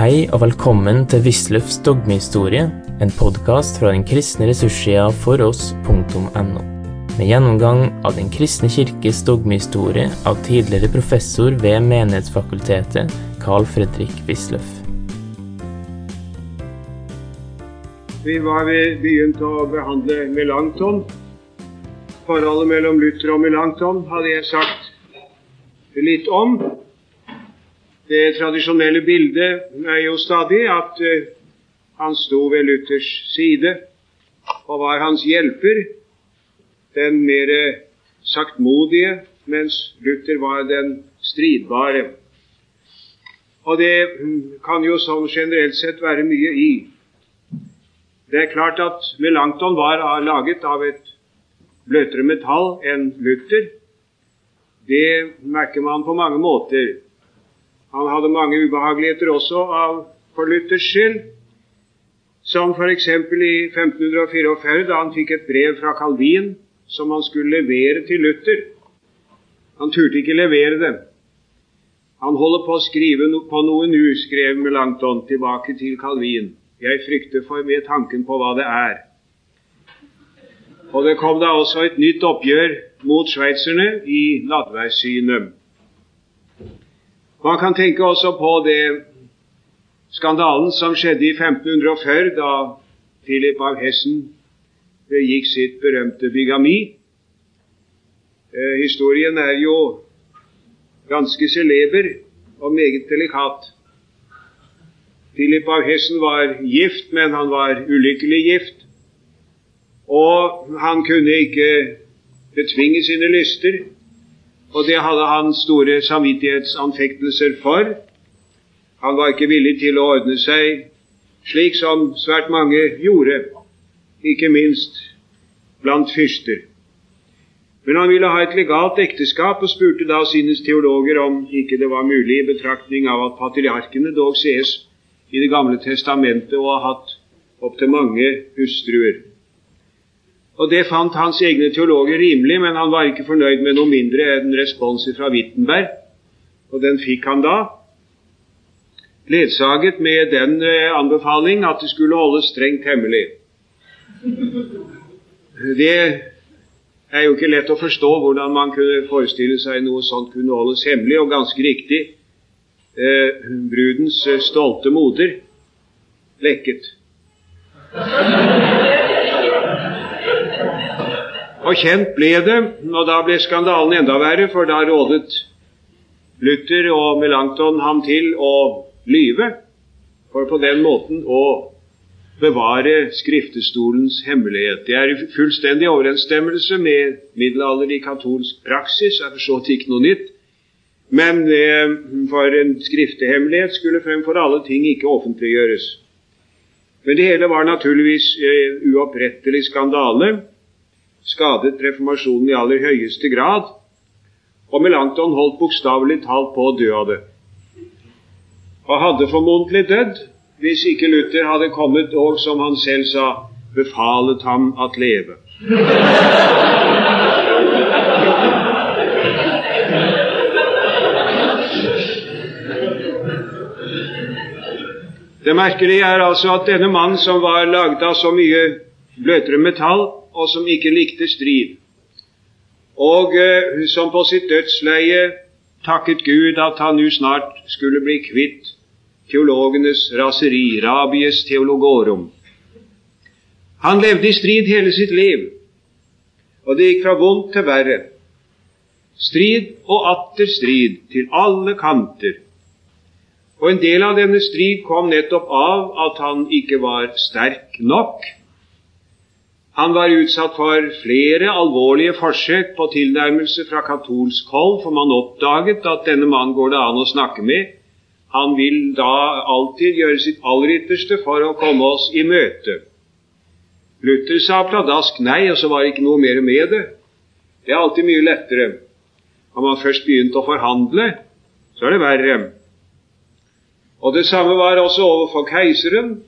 Hei og velkommen til Wisløffs dogmehistorie, en podkast fra den kristne ressurssida foross.no. Med gjennomgang av Den kristne kirkes dogmehistorie av tidligere professor ved Menighetsfakultetet, Carl Fredrik Wisløff. Vi var ved begynt å behandle Melanchthon. Forholdet mellom Luther og Melanchthon hadde jeg sagt litt om. Det tradisjonelle bildet er jo stadig at uh, han sto ved Luthers side og var hans hjelper, den mer saktmodige, mens Luther var den stridbare. Og det kan jo sånn generelt sett være mye i. Det er klart at Melanchthon var laget av et bløtere metall enn Luther. Det merker man på mange måter. Han hadde mange ubehageligheter også av, for Luthers skyld. Som f.eks. i 1544, da han fikk et brev fra Calvin som han skulle levere til Luther. Han turte ikke levere det. Han holder på å skrive på noe nå, skrev Melanchthon tilbake til Calvin. Jeg frykter for med tanken på hva det er. Og det kom da også et nytt oppgjør mot sveitserne i Nadværsynet. Man kan tenke også på det skandalen som skjedde i 1540, da Philip av Hessen begikk sitt berømte bigami. Eh, historien er jo ganske celeber og meget delikat. Philip av Hessen var gift, men han var ulykkelig gift. Og han kunne ikke betvinge sine lyster. Og det hadde han store samvittighetsanfektelser for. Han var ikke villig til å ordne seg slik som svært mange gjorde, ikke minst blant fyrster. Men han ville ha et legalt ekteskap og spurte da sine teologer om ikke det var mulig i betraktning av at patriarkene dog sees i Det gamle testamentet og har hatt opptil mange hustruer. Og Det fant hans egne teologer rimelig, men han var ikke fornøyd med noe mindre enn respons fra Wittenberg, og den fikk han da. Ledsaget med den eh, anbefaling at det skulle holdes strengt hemmelig. Det er jo ikke lett å forstå hvordan man kunne forestille seg noe sånt kunne holdes hemmelig, og ganske riktig eh, brudens eh, stolte moder lekket. Og kjent ble det, og da ble skandalen enda verre, for da rådet Luther og Melanchthon ham til å lyve, for på den måten å bevare skriftestolens hemmelighet. Det er i fullstendig overensstemmelse med middelalderlig katolsk praksis, er for så vidt ikke noe nytt. Men eh, for en skriftehemmelighet skulle fremfor alle ting ikke offentliggjøres. Men det hele var naturligvis eh, uopprettelig skandale skadet reformasjonen i aller høyeste grad, og Melanchthon holdt bokstavelig talt på å dø av det. Og hadde formodentlig dødd hvis ikke Luther hadde kommet og, som han selv sa, befalet ham at leve. Det merkelige er altså at denne mannen som var laget av så mye bløtere metall, og som ikke likte strid, og eh, som på sitt dødsleie takket Gud at han nå snart skulle bli kvitt teologenes raseri, rabies teologorum. Han levde i strid hele sitt liv, og det gikk fra vondt til verre. Strid og atter strid til alle kanter. Og en del av denne strid kom nettopp av at han ikke var sterk nok han var utsatt for flere alvorlige forsøk på tilnærmelse fra katolsk hold, for man oppdaget at denne mannen går det an å snakke med. Han vil da alltid gjøre sitt aller ytterste for å komme oss i møte. Luther sa pladask nei, og så var det ikke noe mer med det. Det er alltid mye lettere. Har man først begynt å forhandle, så er det verre. Og Det samme var også overfor keiseren.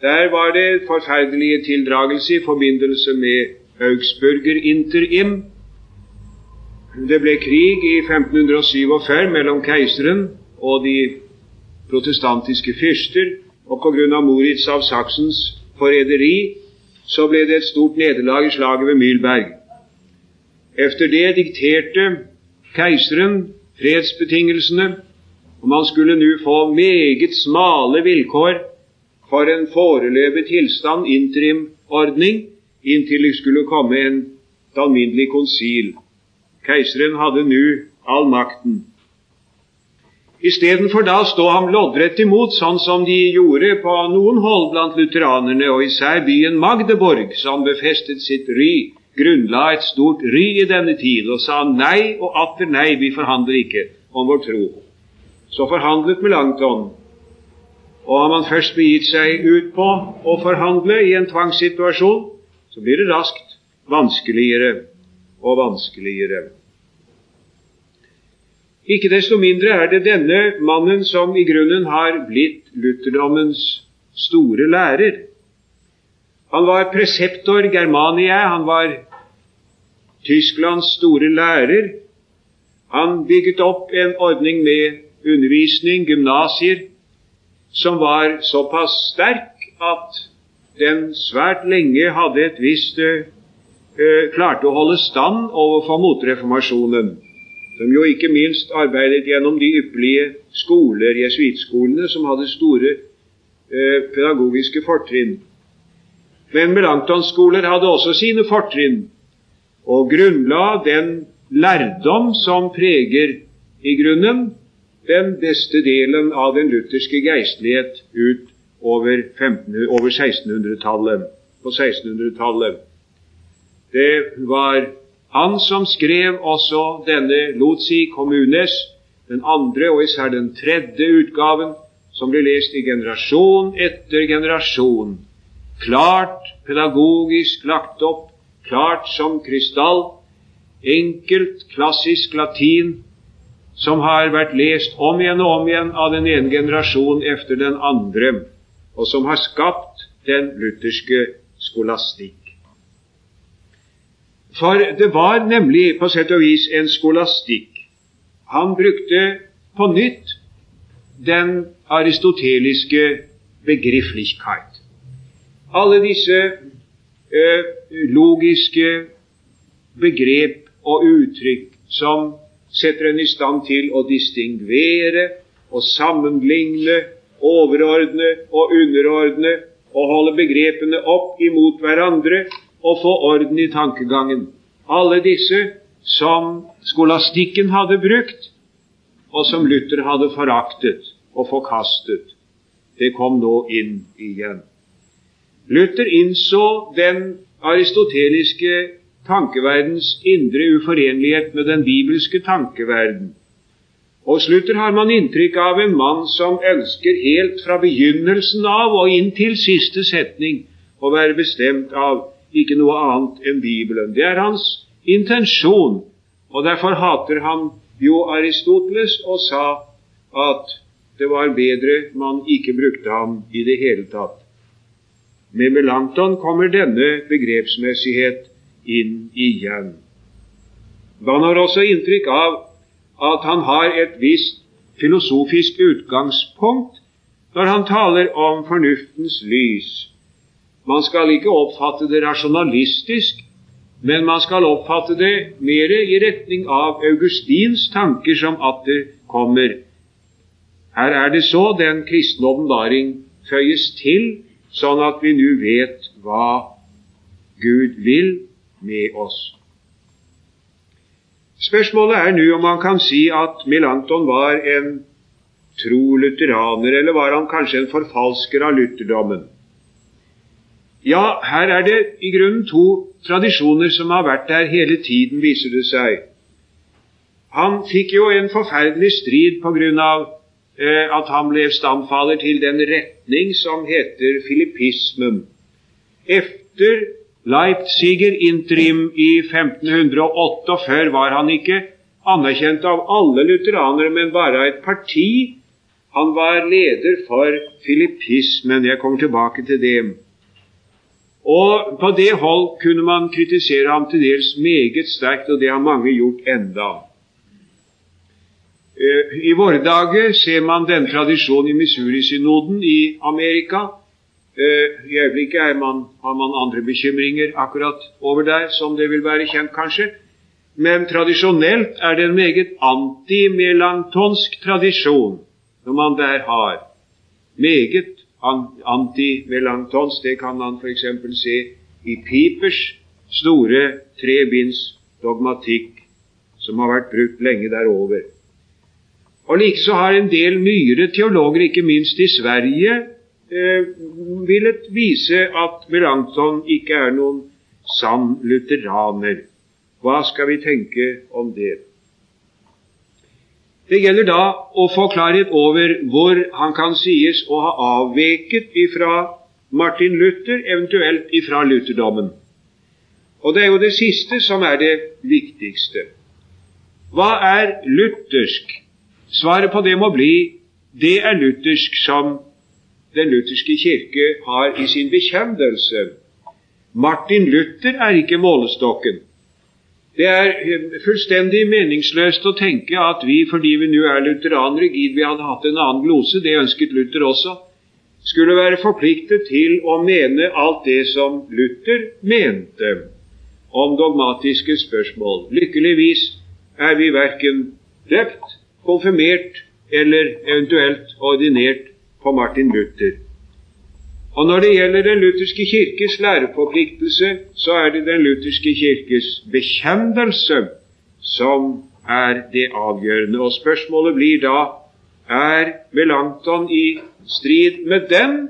Der var det forferdelige tildragelse i forbindelse med Augsburger interim. Det ble krig i 1547 mellom keiseren og de protestantiske fyrster, og pga. Moritz av Saksens forræderi så ble det et stort nederlag i slaget ved Mühlberg. Efter det dikterte keiseren fredsbetingelsene, og man skulle nå få meget smale vilkår for en foreløpig tilstand, interimordning, inntil det skulle komme en alminnelig konsil. Keiseren hadde nå all makten. Istedenfor da å stå ham loddrett imot, sånn som de gjorde på noen hold blant lutheranerne, og især byen Magdeborg, som befestet sitt ry, grunnla et stort ry i denne tid, og sa nei og atter nei, vi forhandler ikke om vår tro. Så forhandlet Melanchthon. Og har man først begitt seg ut på å forhandle i en tvangssituasjon, så blir det raskt vanskeligere og vanskeligere. Ikke desto mindre er det denne mannen som i grunnen har blitt lutherdommens store lærer. Han var preseptor Germaniae, han var Tysklands store lærer. Han bygget opp en ordning med undervisning, gymnasier, som var såpass sterk at den svært lenge hadde et visst uh, klarte å holde stand overfor motreformasjonen som jo ikke minst arbeidet gjennom de ypperlige skoler, jesuittskolene, som hadde store eh, pedagogiske fortrinn. Men Melanchtons skoler hadde også sine fortrinn, og grunnla den lærdom som preger i grunnen den beste delen av den lutherske geistlighet ut over, over 1600-tallet. På 1600-tallet. Det var han som skrev også denne Lotsi Kommunes, den andre og især den tredje utgaven, som ble lest i generasjon etter generasjon. Klart pedagogisk lagt opp, klart som krystall, enkelt, klassisk latin, som har vært lest om igjen og om igjen av den ene generasjonen efter den andre, og som har skapt den lutherske skolastikk. For det var nemlig på sett og vis en skolastikk. Han brukte på nytt den aristoteliske begriflichkeit. Alle disse ø, logiske begrep og uttrykk som setter en i stand til å distingvere og sammenligne, overordne og underordne og holde begrepene opp imot hverandre og få orden i tankegangen. Alle disse som skolastikken hadde brukt, og som Luther hadde foraktet og forkastet, det kom nå inn igjen. Luther innså den aristoteliske tankeverdens indre uforenlighet med den bibelske tankeverden. Og slutter har man inntrykk av en mann som ønsker helt fra begynnelsen av og inn til siste setning å være bestemt av ikke noe annet enn Bibelen. Det er hans intensjon, og derfor hater han jo Aristoteles og sa at det var bedre man ikke brukte ham i det hele tatt. Med Melanchthon kommer denne begrepsmessighet inn igjen. Man har også inntrykk av at han har et visst filosofisk utgangspunkt når han taler om fornuftens lys. Man skal ikke oppfatte det rasjonalistisk, men man skal oppfatte det mer i retning av Augustins tanker som atter kommer. Her er det så den kristne åpenbaring føyes til, sånn at vi nå vet hva Gud vil med oss. Spørsmålet er nå om man kan si at Melanchthon var en tro lutheraner, eller var han kanskje en forfalsker av lutherdommen? Ja, her er det i grunnen to tradisjoner som har vært der hele tiden, viser det seg. Han fikk jo en forferdelig strid på grunn av eh, at han ble stamfader til den retning som heter filippismen. Efter Leipziger interim i 1508, og før var han ikke anerkjent av alle lutheranere, men bare av et parti. Han var leder for filippismen. Jeg kommer tilbake til det. Og på det hold kunne man kritisere ham til dels meget sterkt, og det har mange gjort enda. Eh, I våre dager ser man den tradisjonen i Missouri-synoden i Amerika. Eh, I øyeblikket man, har man andre bekymringer akkurat over der, som det vil være kjent, kanskje. Men tradisjonelt er det en meget antimelantonsk tradisjon når man der har meget antimelantonsk. Det kan man f.eks. se i Pipers store trebinds dogmatikk, som har vært brukt lenge derover. Og Likeså har en del nyere teologer, ikke minst i Sverige, villet vise at Melanchthon ikke er noen sann lutheraner. Hva skal vi tenke om det? Det gjelder da å få klarhet over hvor han kan sies å ha avveket ifra Martin Luther, eventuelt ifra lutherdommen. Og det er jo det siste som er det viktigste. Hva er luthersk? Svaret på det må bli det er luthersk som Den lutherske kirke har i sin bekjennelse. Martin Luther er ikke målestokken. Det er fullstendig meningsløst å tenke at vi, fordi vi nå er lutheranere, gid vi hadde hatt en annen glose, det ønsket Luther også, skulle være forpliktet til å mene alt det som Luther mente om dogmatiske spørsmål. Lykkeligvis er vi verken døpt, konfirmert eller eventuelt ordinert på Martin Luther. Og Når det gjelder Den lutherske kirkes læreforpliktelse, så er det Den lutherske kirkes bekjennelse som er det avgjørende. Og Spørsmålet blir da er Melanchthon i strid med den?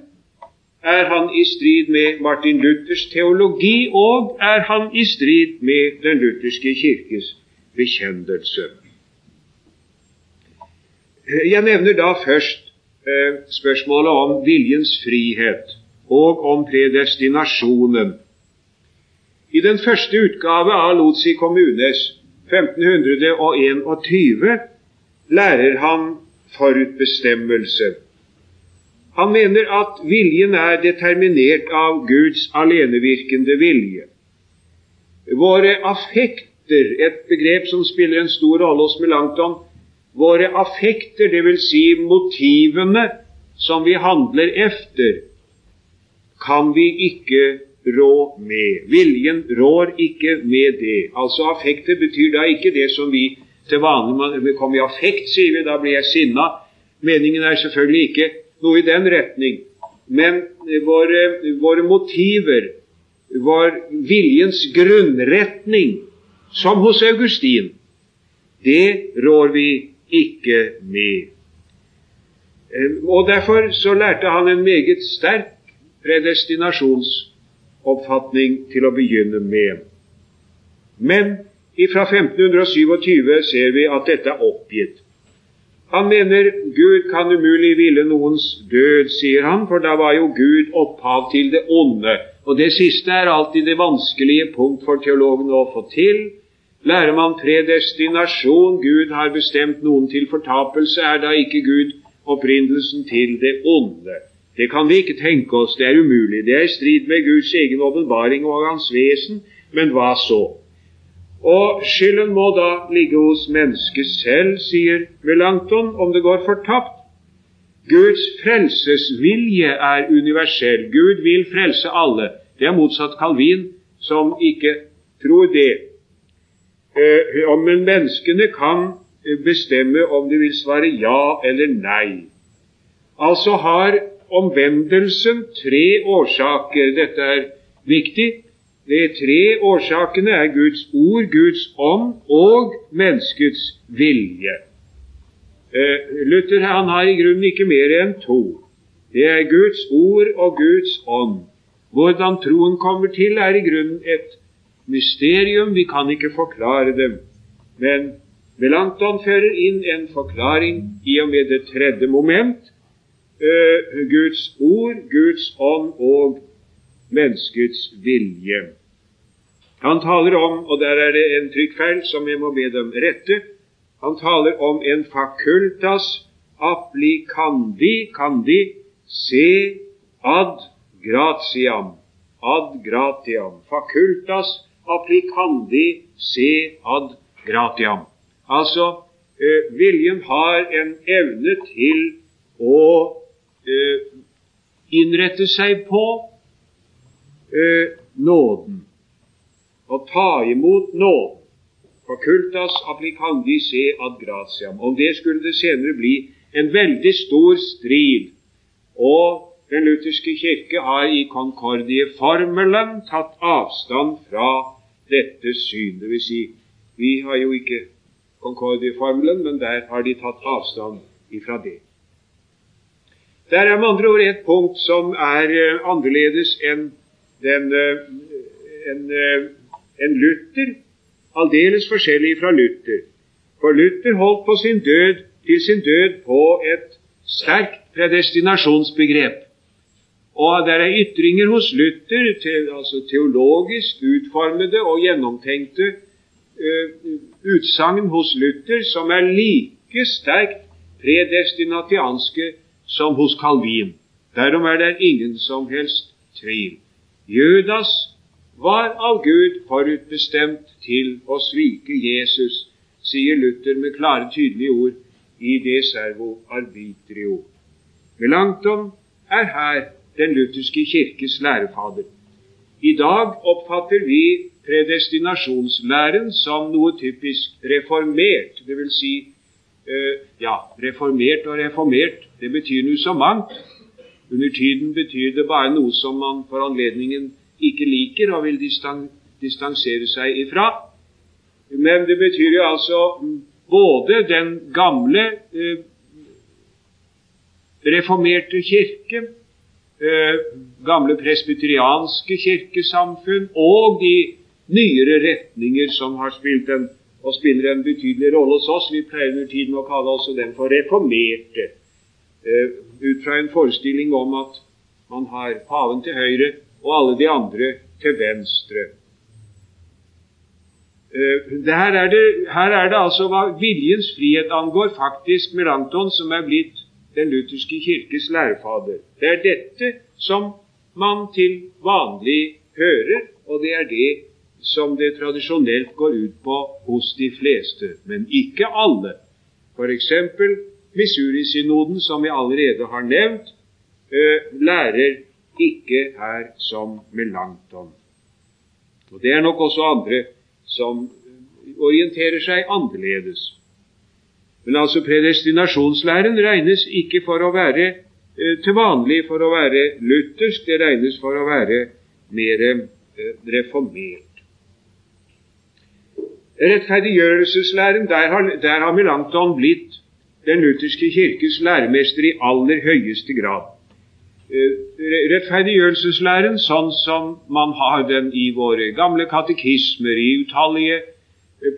Er han i strid med Martin Luthers teologi, og er han i strid med Den lutherske kirkes bekjennelse? Jeg nevner da først spørsmålet om viljens frihet og om predestinasjonen. I den første utgave av Lotsi kommunes 1521 lærer han forutbestemmelse. Han mener at viljen er determinert av Guds alenevirkende vilje. Våre affekter, et begrep som spiller en stor rolle hos Melanchthon, Våre affekter, dvs. Si motivene som vi handler efter, kan vi ikke rå med. Viljen rår ikke med det. Altså affekter betyr da ikke det som vi til vanlig kommer i affekt, sier vi, da blir jeg sinna. Meningen er selvfølgelig ikke noe i den retning. Men våre, våre motiver, vår viljens grunnretning, som hos Augustin, det rår vi ikke med. Og Derfor så lærte han en meget sterk predestinasjonsoppfatning til å begynne med. Men fra 1527 ser vi at dette er oppgitt. Han mener Gud kan umulig ville noens død, sier han, for da var jo Gud opphav til det onde. Og det siste er alltid det vanskelige punkt for teologene å få til. Lærer man predestinasjon, Gud har bestemt noen til fortapelse, er da ikke Gud opprinnelsen til det onde? Det kan vi ikke tenke oss, det er umulig. Det er i strid med Guds egen åpenbaring og hans vesen, men hva så? Og skylden må da ligge hos mennesket selv, sier Melanchthon, om det går fortapt. Guds frelsesvilje er universell. Gud vil frelse alle. Det er motsatt Calvin, som ikke tror det. Eh, men menneskene kan eh, bestemme om de vil svare ja eller nei. Altså har omvendelsen tre årsaker. Dette er viktig. De tre årsakene er Guds ord, Guds ånd og menneskets vilje. Eh, Luther han har i grunnen ikke mer enn to. Det er Guds ord og Guds ånd. Hvordan troen kommer til, er i grunnen et mysterium, vi kan ikke forklare dem. Men Melanchthon fører inn en forklaring i og med det tredje moment. Uh, Guds ord, Guds ånd og menneskets vilje. Han taler om, og der er det en trykkfeil som jeg må be dem rette, han taler om en facultas applicandi candi se ad gratiam. Ad gratiam. Facultas applicandi se ad gratiam. Altså eh, viljen har en evne til å eh, innrette seg på eh, nåden, å ta imot nåden. Facultas applicandi se ad gratiam. Om det skulle det senere bli en veldig stor strid. Og Den lutherske kirke har i Concordie-formelen tatt avstand fra dette syn. Det vil si, vi har jo ikke Concordie-formelen, men der har de tatt avstand ifra det. Der er med andre ord et punkt som er uh, annerledes enn den, en, uh, en Luther, aldeles forskjellig fra Luther. For Luther holdt på sin død, til sin død på et sterkt predestinasjonsbegrep. Og det er ytringer hos Luther, te, altså teologisk utformede og gjennomtenkte uh, utsagn hos Luther, som er like sterkt predestinatianske som hos Calvin. Derom er det ingen som helst tvil. Judas var av Gud forutbestemt til å svike Jesus, sier Luther med klare, tydelige ord i De servo arbitrio. Melanchthon er her den lutherske kirkes lærefader. I dag oppfatter vi predestinasjonslæren som noe typisk reformert. Det vil si uh, ja, reformert og reformert, det betyr noe så mangt. Under tiden betyr det bare noe som man for anledningen ikke liker og vil distan distansere seg ifra. Men det betyr jo altså både den gamle eh, reformerte kirke Eh, gamle presbyterianske kirkesamfunn og de nyere retninger som har spilt en, og spiller en betydelig rolle hos oss. Vi pleier under tiden å kalle også dem for reformerte, eh, ut fra en forestilling om at man har paven til høyre og alle de andre til venstre. Eh, her er, det, her er det altså hva viljens frihet angår, faktisk Melanchthon som er blitt den lutherske kirkes lærefader. Det er dette som man til vanlig hører, og det er det som det tradisjonelt går ut på hos de fleste, men ikke alle. F.eks. Missouri-synoden, som vi allerede har nevnt, øh, lærer ikke her som Melanchthon. Og Det er nok også andre som orienterer seg annerledes. Men altså predestinasjonslæren regnes ikke for å være eh, til vanlig for å være luthersk, det regnes for å være mer eh, reformert. Rettferdiggjørelseslæren, der har, der har Melanchthon blitt den lutherske kirkes læremester i aller høyeste grad. Eh, rettferdiggjørelseslæren, sånn som man har den i våre gamle katekismer, i utallige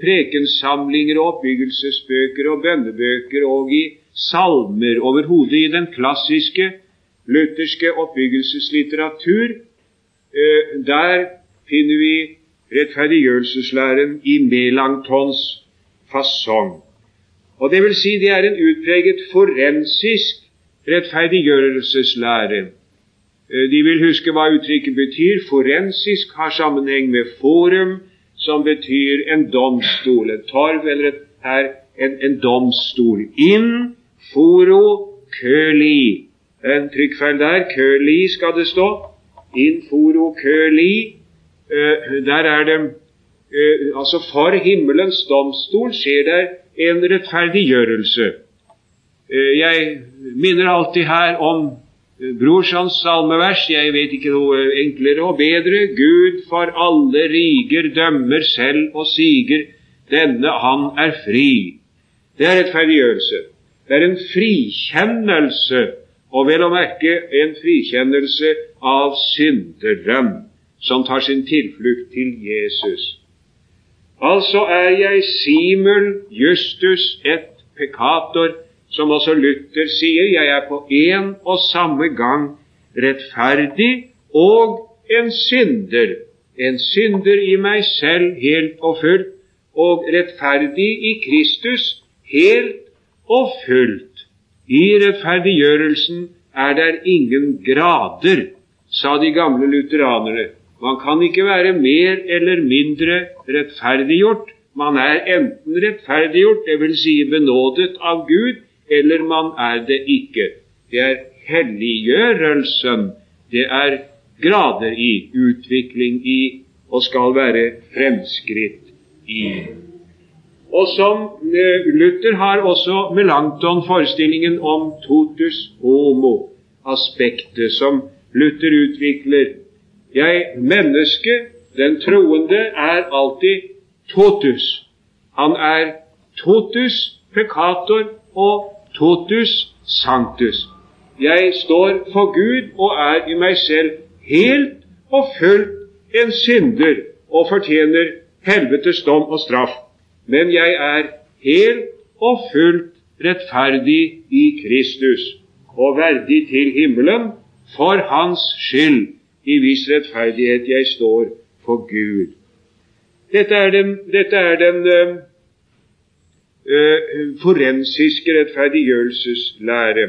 prekensamlinger og oppbyggelsesbøker og bønnebøker og i salmer overhodet i den klassiske lutherske oppbyggelseslitteratur. Eh, der finner vi rettferdiggjørelseslæren i Melanchtons fasong. Og det vil si det er en utpreget forensisk rettferdiggjørelseslære. Eh, de vil huske hva uttrykket betyr. Forensisk har sammenheng med forum, som betyr en domstol, En torv eller her en, en domstol. In foro køli. En trykkfeil der. Køli skal det stå. In foro køli. Uh, der er det uh, Altså, for himmelens domstol skjer der en rettferdiggjørelse. Uh, jeg minner alltid her om Brorsons salmevers, jeg vet ikke noe enklere og bedre. Gud for alle riger dømmer selv og siger, denne han er fri. Det er rettferdiggjørelse. Det er en frikjennelse, og vel å merke en frikjennelse av synderen som tar sin tilflukt til Jesus. Altså er jeg simul justus et peccator, som også Luther sier, jeg er på en og samme gang rettferdig og en synder. En synder i meg selv helt og fullt, og rettferdig i Kristus helt og fullt. I rettferdiggjørelsen er der ingen grader, sa de gamle lutheranerne. Man kan ikke være mer eller mindre rettferdiggjort Man er enten rettferdiggjort, dvs. Si benådet av Gud, eller man er det ikke. Det er helliggjørelsen. Det er grader i, utvikling i, og skal være fremskritt i. Og som eh, Luther har også Melanchthon forestillingen om totus homo-aspektet, som Luther utvikler. Jeg, mennesket, den troende, er alltid totus. Han er totus pekator og totus sanctus. Jeg står for Gud og er i meg selv helt og fullt en synder og fortjener helvetes dom og straff. Men jeg er helt og fullt rettferdig i Kristus og verdig til himmelen for Hans skyld, i hvis rettferdighet jeg står for Gud. Dette er den, dette er den uh, forensiske rettferdiggjørelseslære.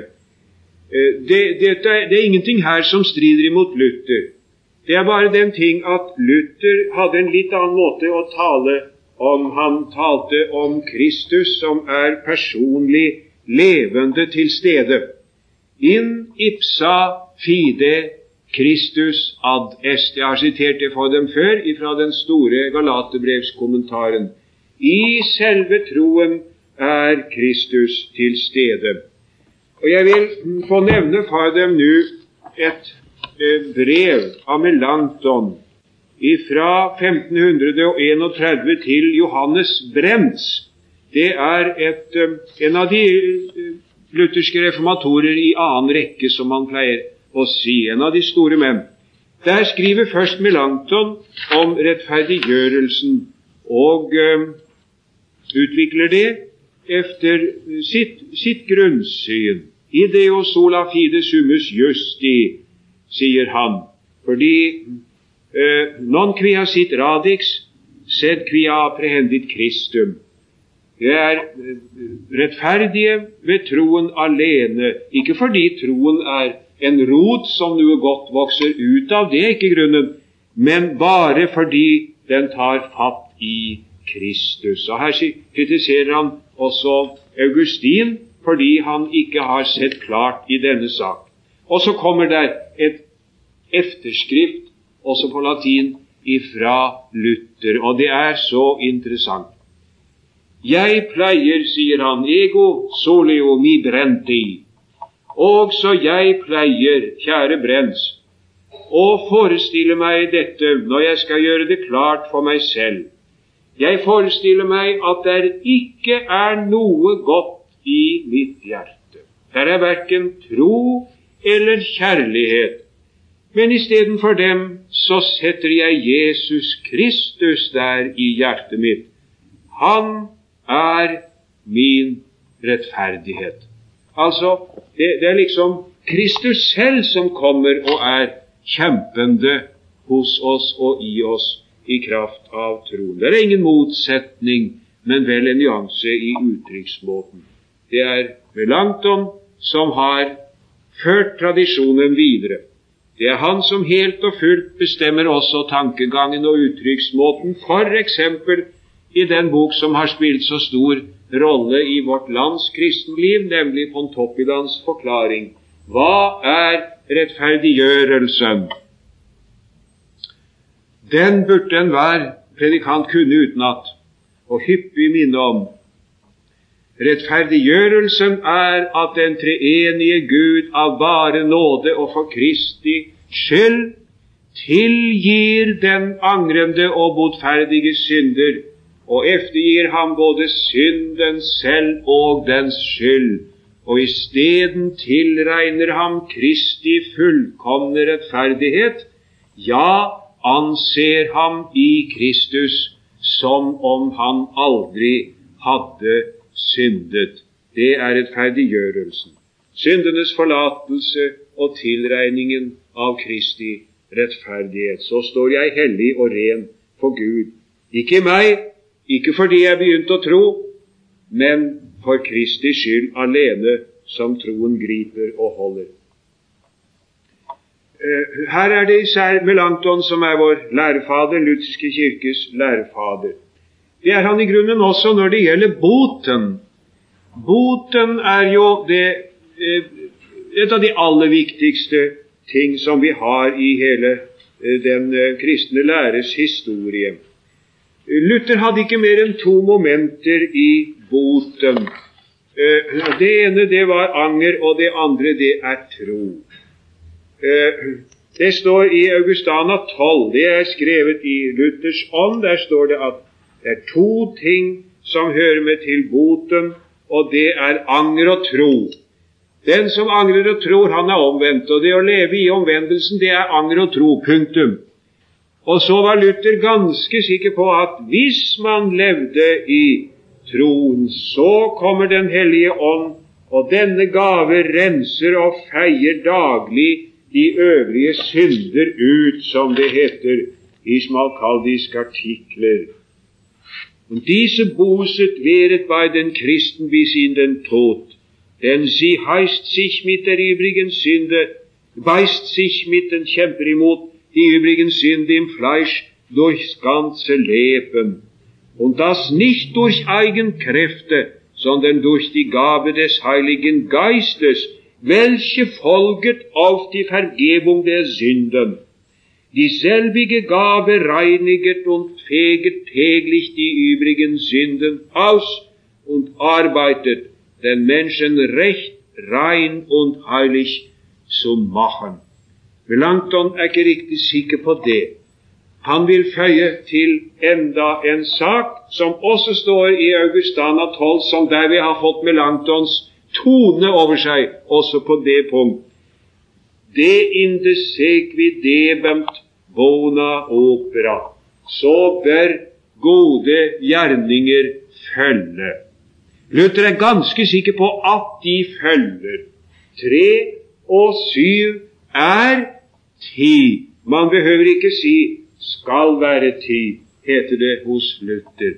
Uh, det, det, det, er ingenting her som strider imot Luther. Det er bare den ting at Luther hadde en litt annen måte å tale om. Han talte om Kristus som er personlig levende til stede. In ipsa fide Kristus ad est. Jeg har sitert det for dem før fra den store Galaterbrevskommentaren. I selve troen er Kristus til stede. Og Jeg vil få nevne for dem nå et eh, brev av Melanchthon fra 1531 til Johannes Brems. Det er et, eh, en av de eh, lutherske reformatorer i annen rekke, som man pleier å si, en av de store menn. Der skriver først Melanchthon om rettferdiggjørelsen og utvikler det efter sitt, sitt grunnsyn. Ideo sola fide summus justi, sier han, fordi eh, non quia sit radix, sed quia apprehendit Christum. Det er eh, rettferdige ved troen alene, ikke fordi troen er en rot som noe godt vokser ut av, det er ikke grunnen, men bare fordi den tar fatt i Kristus. Og Her kritiserer han også Augustin fordi han ikke har sett klart i denne sak. Og så kommer det et efterskrift, også på latin, ifra Luther, og det er så interessant. Jeg pleier, sier han, ego soleo mi brenti, også jeg pleier, kjære Brens, å forestille meg dette når jeg skal gjøre det klart for meg selv. Jeg forestiller meg at det ikke er noe godt i mitt hjerte. Der er verken tro eller kjærlighet. Men istedenfor dem så setter jeg Jesus Kristus der i hjertet mitt. Han er min rettferdighet. Altså, det, det, er liksom Kristus selv som kommer og er kjempende hos oss og i oss i kraft av troen. Det er ingen motsetning, men vel en nyanse i uttrykksmåten. Det er Melanchthon som har ført tradisjonen videre. Det er han som helt og fullt bestemmer også tankegangen og uttrykksmåten, f.eks. i den bok som har spilt så stor rolle i vårt lands kristenliv, nemlig Pontoppidans forklaring. Hva er rettferdiggjørelsen? Den burde enhver predikant kunne utenat og hyppig minne om. Rettferdiggjørelsen er at den treenige Gud av bare nåde og for Kristi skyld tilgir den angrende og botferdige synder og eftergir ham både synden selv og dens skyld, og isteden tilregner ham Kristi fullkomne rettferdighet, ja, anser ham i Kristus som om han aldri hadde syndet. Det er rettferdiggjørelsen. Syndenes forlatelse og tilregningen av Kristi rettferdighet. Så står jeg hellig og ren for Gud. Ikke meg, ikke fordi jeg begynte å tro, men for Kristi skyld alene, som troen griper og holder. Eh, her er det især Melanchthon som er vår lærefader, lutherske kirkes lærefader. Det er han i grunnen også når det gjelder boten. Boten er jo det, eh, et av de aller viktigste ting som vi har i hele eh, den kristne læres historie. Luther hadde ikke mer enn to momenter i boten. Det ene det var anger, og det andre det er tro. Det står i Augustana 12, det er skrevet i Luthers ånd. Der står det at det er to ting som hører med til boten, og det er anger og tro. Den som angrer og tror, han er omvendt. Og det å leve i omvendelsen, det er anger og tro. Punktum. Og så var Luther ganske sikker på at hvis man levde i troen, så kommer Den hellige ånd, og denne gave renser og feier daglig de øvrige synder ut, som det heter i smalkaldiske artikler. Und diese Buße wäret bei den Christen bis in den Tod, denn sie heißt sich mit der übrigen Sünde, beißt sich mit den Kämperimut die übrigen Sünde im Fleisch durchs ganze Leben. Und das nicht durch Eigenkräfte, sondern durch die Gabe des Heiligen Geistes, welche folget auf die Vergebung der Sünden. Dieselbige Gabe reiniget und feget täglich die übrigen Sünden aus und arbeitet, den Menschen recht, rein und heilig zu machen. Melanchthon er ikke riktig sikker på det. Han vil føye til enda en sak som også står i Augustana 12, som der vi har fått Melanchtons tone over seg, også på det punkt. Det inde sequi debemt bona opera, så bør gode gjerninger følge. Luther er ganske sikker på at de følger. Tre og syv er ti. Man behøver ikke si 'skal være ti', heter det hos Luther.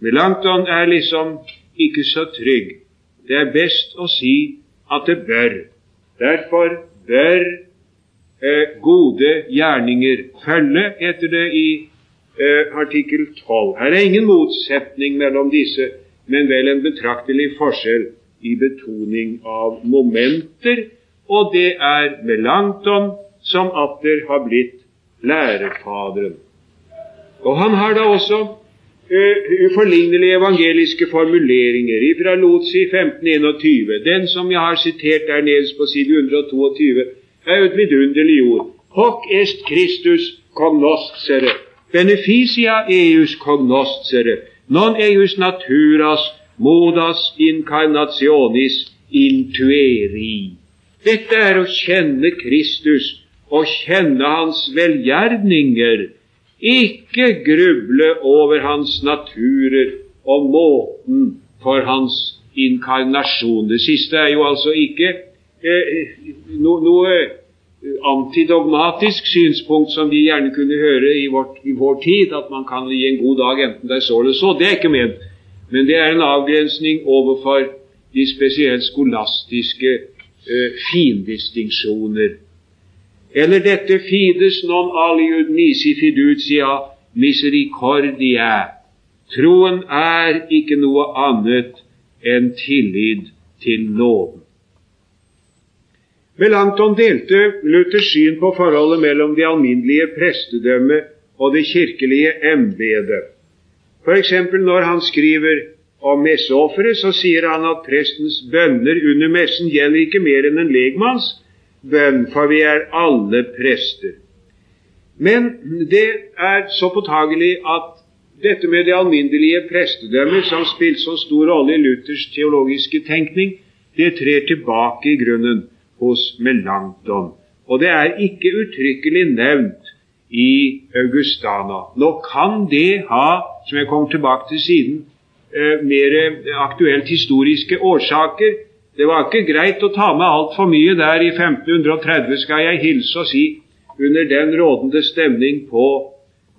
Melanchthon er liksom ikke så trygg. Det er best å si at det bør. Derfor bør eh, gode gjerninger følge, heter det i eh, artikkel 12. Her er ingen motsetning mellom disse, men vel en betraktelig forskjell i betoning av momenter, og det er med langt om som atter har blitt lærefaderen. Og han har da også uforlignelige evangeliske formuleringer fra Lotsi 1521. Den som jeg har sitert der nederst på side 122, er jo et vidunderlig ord. Hoc est Christus cognoscere, beneficia eius cognoscere, non eius naturas modas incarnationis intueri. Dette er å kjenne Kristus og kjenne Hans velgjerninger, ikke gruble over Hans naturer og måten for Hans inkarnasjon. Det siste er jo altså ikke Eh, no, noe eh, antidogmatisk synspunkt som vi gjerne kunne høre i, vårt, i, vår tid, at man kan gi en god dag enten det er så eller så. Det er ikke ment. Men det er en avgrensning overfor de spesielt skolastiske eh, findistinksjoner. Eller dette fides non aliud nisi fiducia misericordia. Troen er ikke noe annet enn tillit til nåden. Melanchthon delte Luthers syn på forholdet mellom det alminnelige prestedømmet og det kirkelige embetet. F.eks. når han skriver om messeofferet, så sier han at prestens bønner under messen gjelder ikke mer enn en legmanns bønn, for vi er alle prester. Men det er så påtagelig at dette med det alminnelige prestedømmet, som spilte så stor rolle i Luthers teologiske tenkning, det trer tilbake i grunnen hos Melanchthon. Og det er ikke uttrykkelig nevnt i Augustana. Nå kan det ha, som jeg kommer tilbake til siden, eh, mer aktuelt historiske årsaker. Det var ikke greit å ta med altfor mye der i 1530, skal jeg hilse og si, under den rådende stemning på,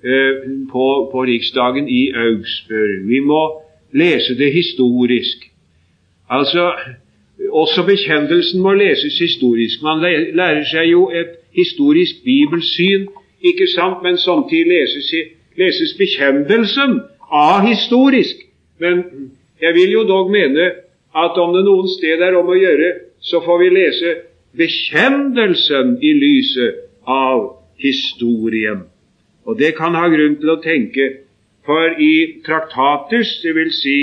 eh, på, på riksdagen i Augsburg. Vi må lese det historisk. Altså, også bekjendelsen må leses historisk. Man lærer seg jo et historisk bibelsyn, ikke sant, men samtidig leses, leses bekjendelsen ahistorisk. Men jeg vil jo dog mene at om det noen sted er om å gjøre, så får vi lese bekjennelsen i lyset av historien. Og det kan ha grunn til å tenke, for i traktatus, vil si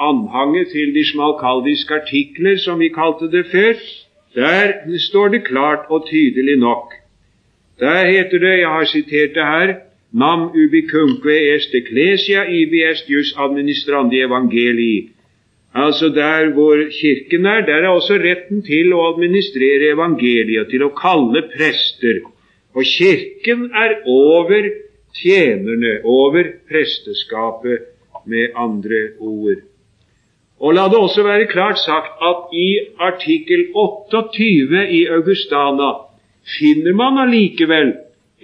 anhanget til de smalkaldiske artikler, som vi kalte det før, der står det klart og tydelig nok. Der heter det, jeg har sitert det her, nam ubicunque est ecclesia ibi est jus administrandi evangelii. Altså der hvor Kirken er, der er også retten til å administrere evangeliet, til å kalle prester. Og Kirken er over tjenerne, over presteskapet, med andre ord. Og la det også være klart sagt at i artikkel 28 i Augustana finner man allikevel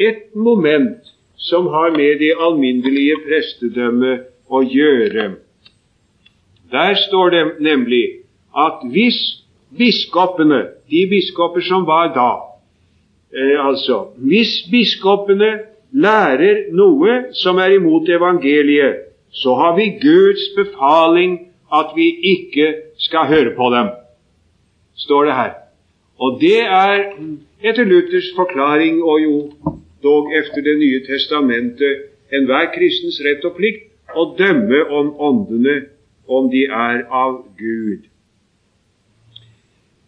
et moment som har med det alminnelige prestedømmet å gjøre. Der står det nemlig at hvis biskopene, de biskoper som var da, eh, altså Hvis biskopene lærer noe som er imot evangeliet, så har vi Guds befaling at vi ikke skal høre på dem, står det her. Og det er etter Luthers forklaring, og jo dog efter Det nye testamentet, enhver kristens rett og plikt å dømme om åndene, om de er av Gud.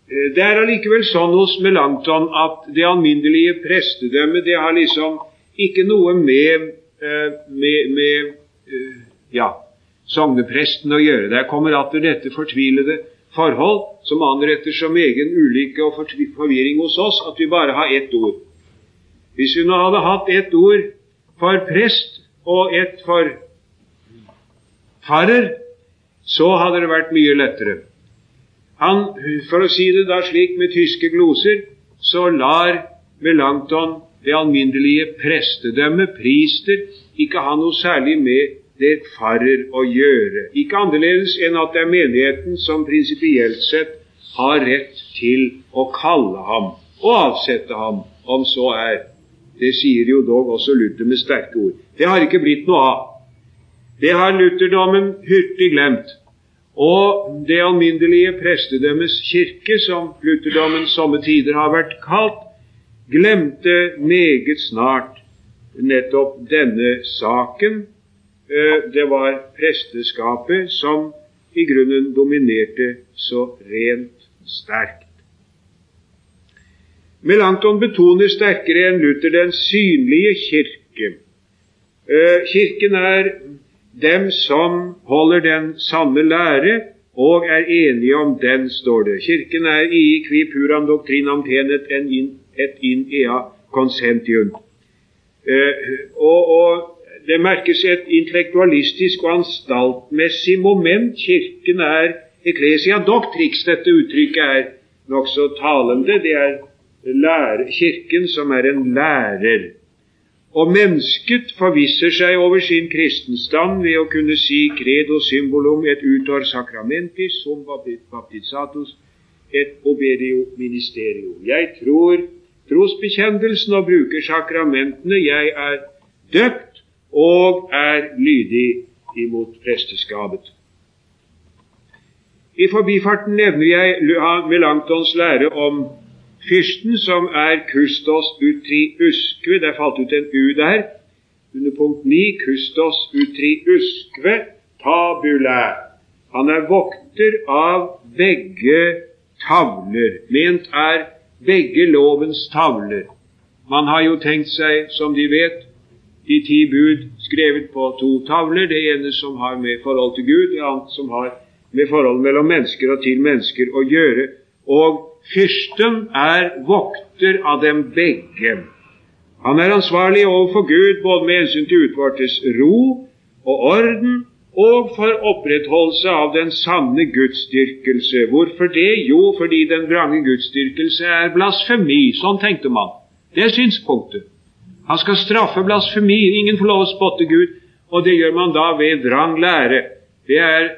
Eh, det er allikevel sånn hos Melanchthon at det alminnelige prestedømmet det har liksom ikke noe med, eh, med, med eh, ja, sognepresten å gjøre. Der kommer atter dette fortvilede forhold som anretter som egen ulykke og forvirring hos oss at vi bare har ett ord. Hvis vi nå hadde hatt ett ord for prest og ett for farer, så hadde det vært mye lettere. Han, For å si det da slik med tyske gloser, så lar Melanchthon det alminnelige prestedømme, prister, ikke ha noe særlig med det farer å gjøre. Ikke annerledes enn at det er menigheten som prinsipielt sett har rett til å kalle ham og avsette ham, om så er. Det sier jo dog også Luther med sterke ord. Det har ikke blitt noe av. Det har lutherdommen hurtig glemt. Og det alminnelige prestedømmes kirke, som lutherdommen somme tider har vært kalt, glemte meget snart nettopp denne saken Eh, det var presteskapet som i grunnen dominerte så rent sterkt. Melanchthon betoner sterkere enn Luther den synlige kirke. Eh, kirken er dem som holder den sanne lære og er enige om den, står det. Kirken er i qui puram doctrinam tenet et in ea consentium. Eh, og, og det merkes et intellektualistisk og anstaltmessig moment. Kirken er Eklesia doctrix. Dette uttrykket er nokså talende. Det er lære, Kirken som er en lærer. Og mennesket forvisser seg over sin kristenstand ved å kunne si credo symbolum et utor sacramentis som baptizatus et obedio ministerio. Jeg tror trosbekjennelsen og bruker sakramentene. Jeg er døpt og er lydig imot presteskapet. I forbifarten nevner jeg Melanchtons lære om fyrsten, som er kustos utriuskve Det er falt ut en U der. Under punkt 9 kustos utriuskve tabula. Han er vokter av begge tavler. Ment er begge lovens tavler. Man har jo tenkt seg, som de vet, de ti bud skrevet på to tavler. Det ene som har med forhold til Gud, det andre som har med forhold mellom mennesker og til mennesker å gjøre. Og fyrsten er vokter av dem begge. Han er ansvarlig overfor Gud både med hensyn til utvortes ro og orden og for opprettholdelse av den sanne gudsdyrkelse. Hvorfor det? Jo, fordi den vrange gudsdyrkelse er blasfemi. Sånn tenkte man. Det er synspunktet. Han skal straffe blasfemi. Ingen får lov å spotte Gud. Og det gjør man da ved vrang lære. Det er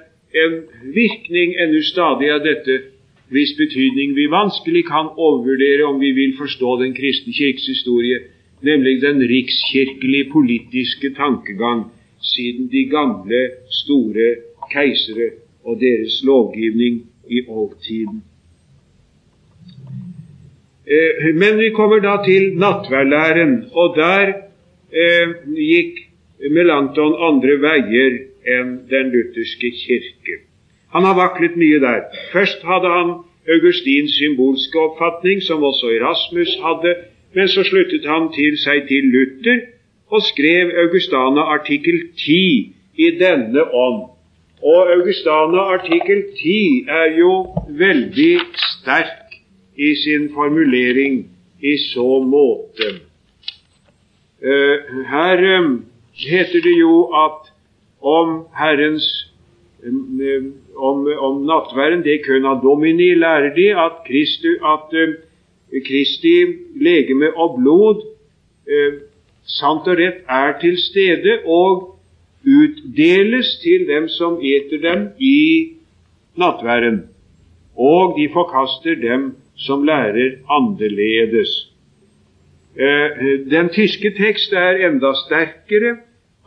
en virkning ennå stadig av dette hvis betydning vi vanskelig kan overvurdere om vi vil forstå den kristne kirkes historie, nemlig den rikskirkelige politiske tankegang siden de gamle, store keisere og deres lovgivning i oldtiden. Eh, men vi kommer da til nattverdlæren, og der eh, gikk Melanchthon andre veier enn den lutherske kirke. Han har vaklet mye der. Først hadde han Augustins symbolske oppfatning, som også Erasmus hadde, men så sluttet han til seg til Luther og skrev Augustana artikkel 10 i denne ånd. Og Augustana artikkel 10 er jo veldig sterk i sin formulering i så måte. Uh, her um, heter det jo at om Herrens um, om, om nattverden, det kun av domini, lærer de at, Kristi, at uh, Kristi legeme og blod uh, sant og rett er til stede og utdeles til dem som eter dem i nattverden. og de forkaster dem som lærer annerledes. Eh, den tyske tekst er enda sterkere,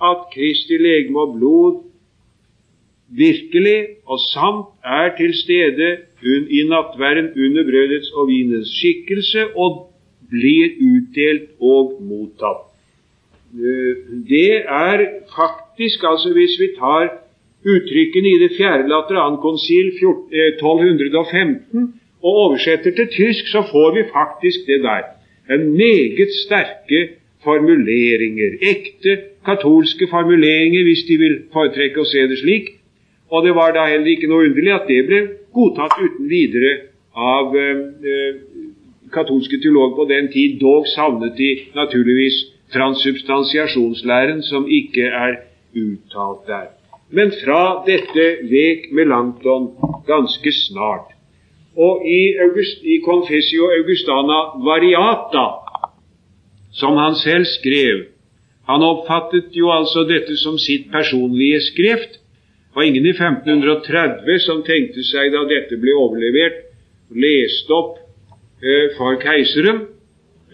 at Kristi legeme og blod virkelig og sant er til stede i nattverden under brødets og vinens skikkelse og blir utdelt og mottatt. Eh, det er faktisk, altså hvis vi tar uttrykkene i det fjerde laterankonsil 1215 eh, og oversetter til tysk, så får vi faktisk det der. En meget sterke formuleringer. Ekte katolske formuleringer, hvis de vil foretrekke å se det slik. Og det var da heller ikke noe underlig at det ble godtatt uten videre av eh, eh katolske teologer på den tid. Dog savnet de naturligvis transsubstansiasjonslæren som ikke er uttalt der. Men fra dette vek Melanchthon ganske snart. Og i, August, i Confessio Augustana Variata, som han selv skrev Han oppfattet jo altså dette som sitt personlige skrift. Var ingen i 1530 som tenkte seg da dette ble overlevert, lest opp eh, for keiseren,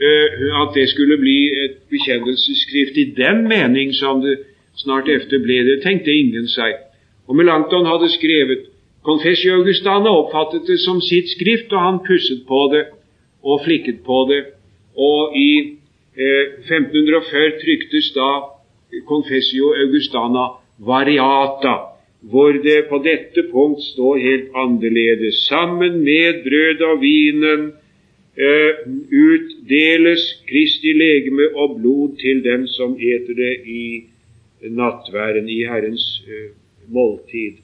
Eh, at det skulle bli et bekjennelsesskrift i den mening som det snart efter ble det, tenkte ingen seg. Og Melanchthon hadde skrevet Confessio Augustana oppfattet det som sitt skrift, og han pusset på det og flikket på det. Og i eh, 1540 tryktes da Confessio Augustana Variata, hvor det på dette punkt står helt annerledes. Sammen med brød og vinen eh, utdeles Kristi legeme og blod til dem som eter det i nattværen, i Herrens eh, måltid.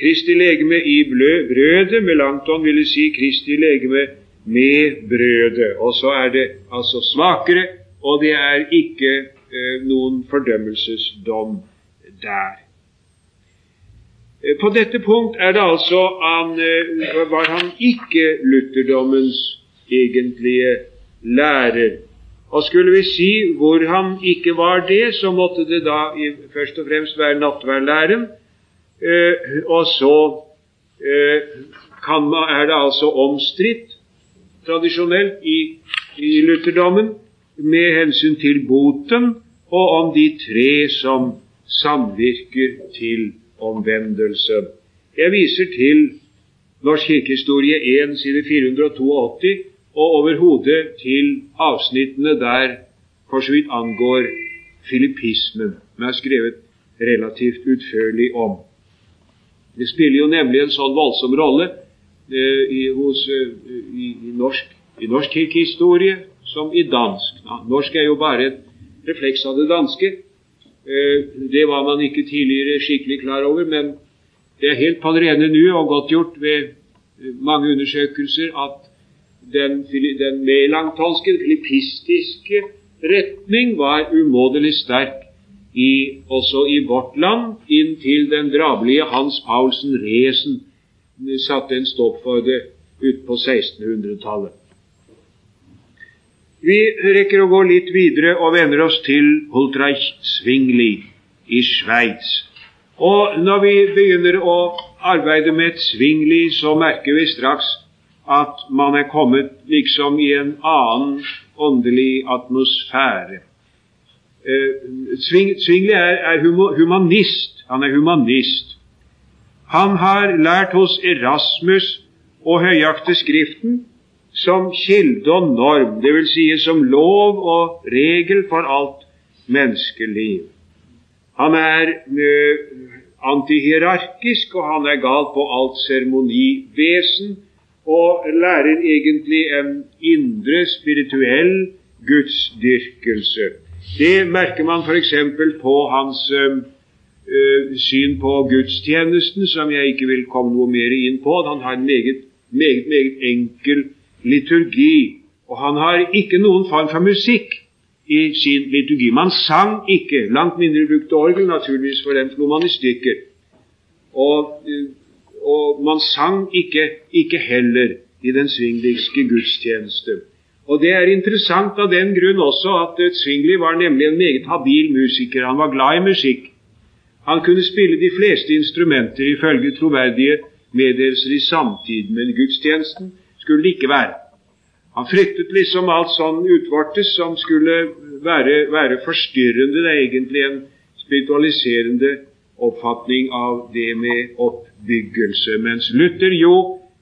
Kristi legeme i brødet, Melanton ville si Kristi legeme med brødet. Og så er det altså svakere, og det er ikke eh, noen fordømmelsesdom der. Eh, på dette punkt er det altså han, eh, var han ikke lutherdommens egentlige lærer. Og skulle vi si hvor han ikke var det, så måtte det da først og fremst være nattverdlæren. Eh, og så er det altså omstridt tradisjonelt i, i lutherdommen med hensyn til boten og om de tre som samvirker til omvendelse. Jeg viser til Norsk kirkehistorie 1, side 482, og overhodet til avsnittene der for så vidt angår filippismen, som er skrevet relativt utførlig om. Det spiller jo nemlig en sånn voldsom rolle eh, i, hos, eh, i, i, norsk, i norsk kirkehistorie som i dansk. Norsk er jo bare et refleks av det danske. Eh, det var man ikke tidligere skikkelig klar over, men det er helt på det rene nå og godt gjort ved eh, mange undersøkelser at den, den melangtonske, filippistiske retning var umåtelig sterk i, også i vårt land, inntil den drabelige Hans Paulsen Resen satte en stopp for det utpå 1600-tallet. Vi rekker å gå litt videre og vender oss til Hultreich Zwingli i Sveits. Og når vi begynner å arbeide med et Zwingli, så merker vi straks at man er kommet liksom i en annen åndelig atmosfære. Zwingli er, er humanist. Han er humanist. Han har lært hos Erasmus å høyakte Skriften som kilde og norm, dvs. Si som lov og regel for alt menneskeliv. Han er uh, antihierarkisk, og han er gal på alt seremonivesen, og lærer egentlig en indre spirituell gudsdyrkelse. Det merker man f.eks. på hans uh, uh, syn på gudstjenesten, som jeg ikke vil komme noe mer inn på. Han har en meget, meget, meget enkel liturgi, og han har ikke noen form for musikk i sin liturgi. Man sang ikke, langt mindre brukte orgel, naturligvis, for den slo man i stykker. Og, uh, og man sang ikke, ikke heller i den svingligske gudstjeneste. Og Det er interessant av den grunn også at Zwingli var nemlig en meget habil musiker. Han var glad i musikk. Han kunne spille de fleste instrumenter ifølge troverdige meddelelser i samtid, med gudstjenesten skulle det ikke være. Han fryktet liksom alt sånn utvortes som skulle være, være forstyrrende. Det er egentlig en spiritualiserende oppfatning av det med oppbyggelse. Mens Luther jo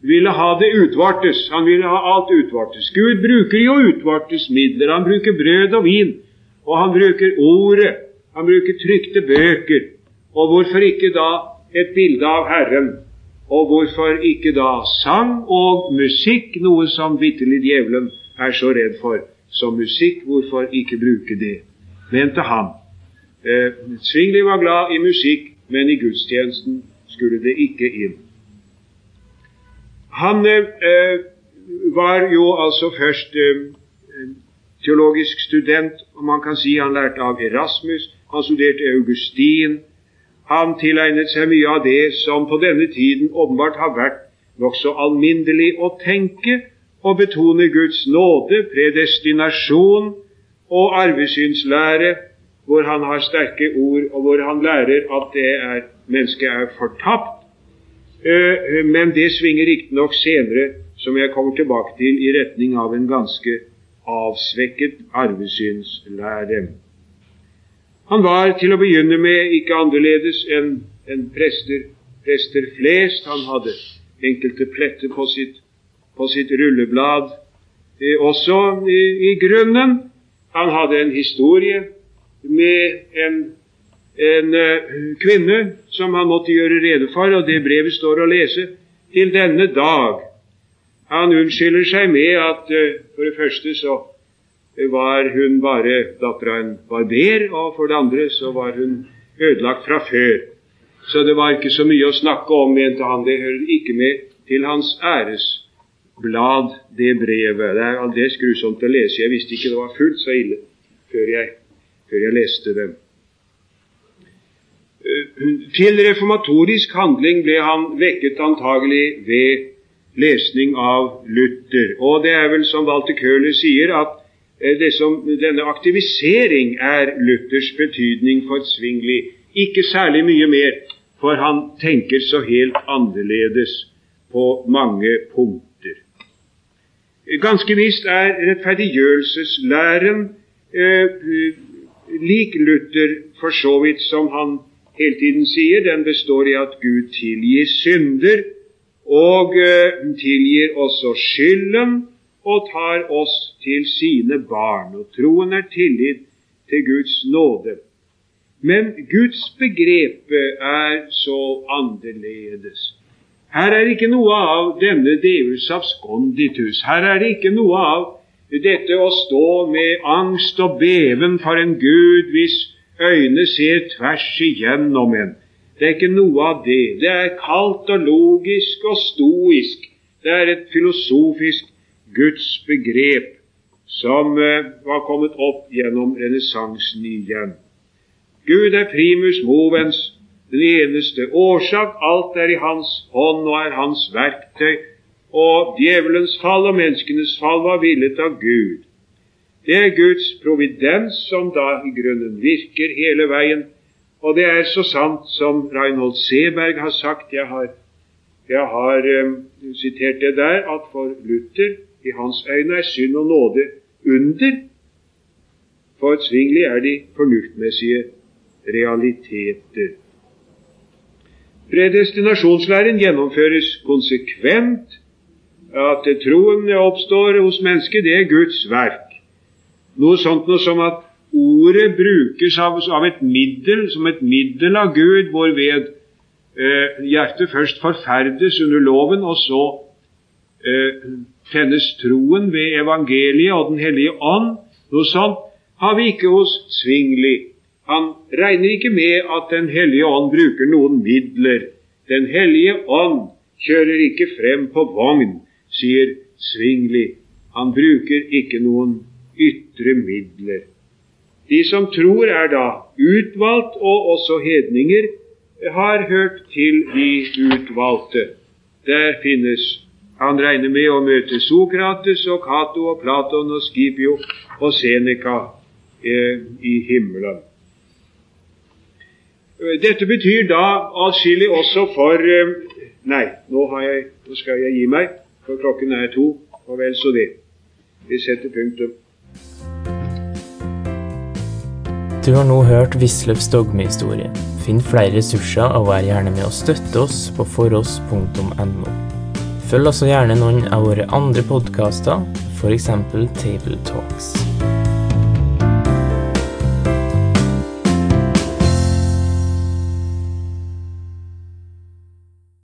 ville ha det utvortes. Han ville ha alt utvortes. Gud bruker jo utvortes midler. Han bruker brød og vin, og han bruker ordet. Han bruker trykte bøker. Og hvorfor ikke da et bilde av Herren? Og hvorfor ikke da sang og musikk, noe som vitterlig djevelen er så redd for som musikk? Hvorfor ikke bruke det? mente han. Eh, Svingli var glad i musikk, men i gudstjenesten skulle det ikke inn. Han eh, var jo altså først eh, teologisk student, og man kan si han lærte av Erasmus. Han studerte Augustin, han tilegnet seg mye av det som på denne tiden åpenbart har vært nokså alminnelig å tenke, og betone Guds nåde, predestinasjon og arvesynslære, hvor han har sterke ord, og hvor han lærer at det er, mennesket er fortapt. Eh, men det svinger riktignok senere, som jeg kommer tilbake til, i retning av en ganske avsvekket arvesynslære. Han var til å begynne med ikke annerledes enn en prester, prester flest. Han hadde enkelte pletter på sitt, på sitt rulleblad eh, også i, i, grunnen. Han hadde en historie med en, en eh, kvinne som han måtte gjøre rede for, og det brevet står å lese til denne dag. Han unnskylder seg med at uh, for det første så var hun bare datter av en barber, og for det andre så var hun ødelagt fra før. Så det var ikke så mye å snakke om, mente han. Det hører ikke med til hans æresblad, det brevet. Det er aldeles grusomt å lese. Jeg visste ikke det var fullt så ille før jeg, før jeg leste det. Til reformatorisk handling ble han vekket antagelig ved lesning av Luther. Og det er vel som Walter Køhler sier, at Eh, som, denne aktivisering er Luthers betydning for Svingli. Ikke særlig mye mer, for han tenker så helt annerledes på mange punkter. Ganske visst er rettferdiggjørelseslæren eh, lik Luther for så vidt som han hele tiden sier. Den består i at Gud tilgir synder, og eh, tilgir også skylden og tar oss til sine barn. Og troen er tillit til Guds nåde. Men Guds begrep er så annerledes. Her er ikke noe av denne deus absconditus. Her er det ikke noe av dette å stå med angst og beven for en Gud hvis øyne ser tvers igjennom en. Det er ikke noe av det. Det er kaldt og logisk og stoisk. Det er et filosofisk Guds begrep som eh, var kommet opp gjennom renessansen igjen. Gud er primus movens, den eneste årsak. Alt er i Hans hånd og er Hans verktøy. Og djevelens fall og menneskenes fall var villet av Gud. Det er Guds providens som da i grunnen virker hele veien. Og det er så sant som Reinhold Seberg har sagt. Jeg har, jeg har um, sitert det der, at for Luther i hans øyne er synd og nåde under. for Zwingli er de fornuftmessige realiteter. Predestinasjonslæren gjennomføres konsekvent. At troen oppstår hos mennesket, det er Guds verk. Noe sånt noe som at ordet brukes av, av, et middel, som et middel av Gud, hvorved eh, hjertet først forferdes under loven, og så tennes troen ved evangeliet og Den hellige ånd. Noe sånt har vi ikke hos Svingli. Han regner ikke med at Den hellige ånd bruker noen midler. Den hellige ånd kjører ikke frem på vogn, sier Svingli. Han bruker ikke noen ytre midler. De som tror, er da utvalgt, og også hedninger har hørt til de utvalgte. Der finnes Han regner med å møte Sokrates og Cato og Platon og Scipio og Seneca eh, i himmelen. Dette betyr da atskillig også for eh, Nei, nå, jeg, nå, skal jeg gi meg, for klokken er to, og vel så det. Vi setter punktum. Du har nå hørt Wisløffs dogmehistorie. Finn flere ressurser og vær gjerne med å støtte oss på foross.no. Følg også gjerne noen av våre andre podkaster, f.eks. Table Talks.